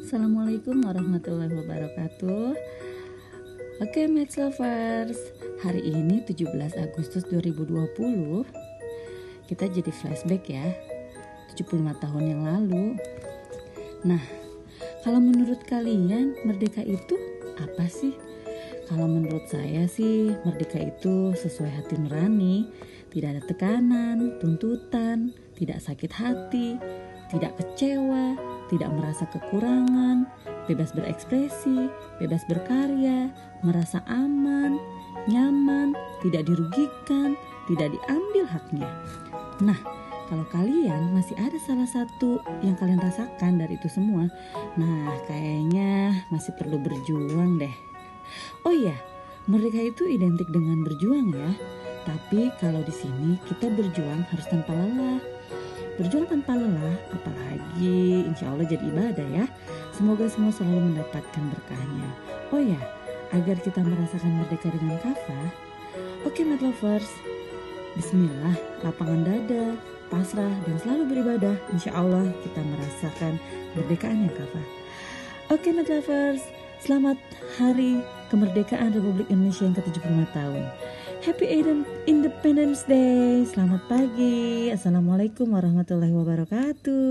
Assalamualaikum warahmatullahi wabarakatuh. Oke Maths Lovers. Hari ini 17 Agustus 2020 Kita jadi flashback ya. 75 tahun yang lalu. Nah kalau menurut kalian merdeka itu apa sih? Kalau menurut saya sih merdeka itu sesuai hati nurani. Tidak ada tekanan, tuntutan, tidak sakit hati, tidak kecewa, tidak merasa kekurangan, bebas berekspresi, bebas berkarya, merasa aman, nyaman, tidak dirugikan, tidak diambil haknya. Nah, kalau kalian masih ada salah satu yang kalian rasakan dari itu semua, nah kayaknya masih perlu berjuang deh. Oh iya, merdeka itu identik dengan berjuang ya. Tapi kalau di sini kita berjuang harus tanpa lelah Berjuang tanpa lelah, apalagi insya Allah jadi ibadah ya. Semoga semua selalu mendapatkan berkahnya. Oh ya, agar kita merasakan merdeka dengan kafah. Oke, okay, lovers. Bismillah, lapangan dada, pasrah, dan selalu beribadah. Insya Allah kita merasakan kemerdekaan yang kafah. Oke, okay, lovers. Selamat Hari Kemerdekaan Republik Indonesia yang ke-75 tahun. Happy Independence Day. Selamat pagi. Assalamualaikum warahmatullahi wabarakatuh.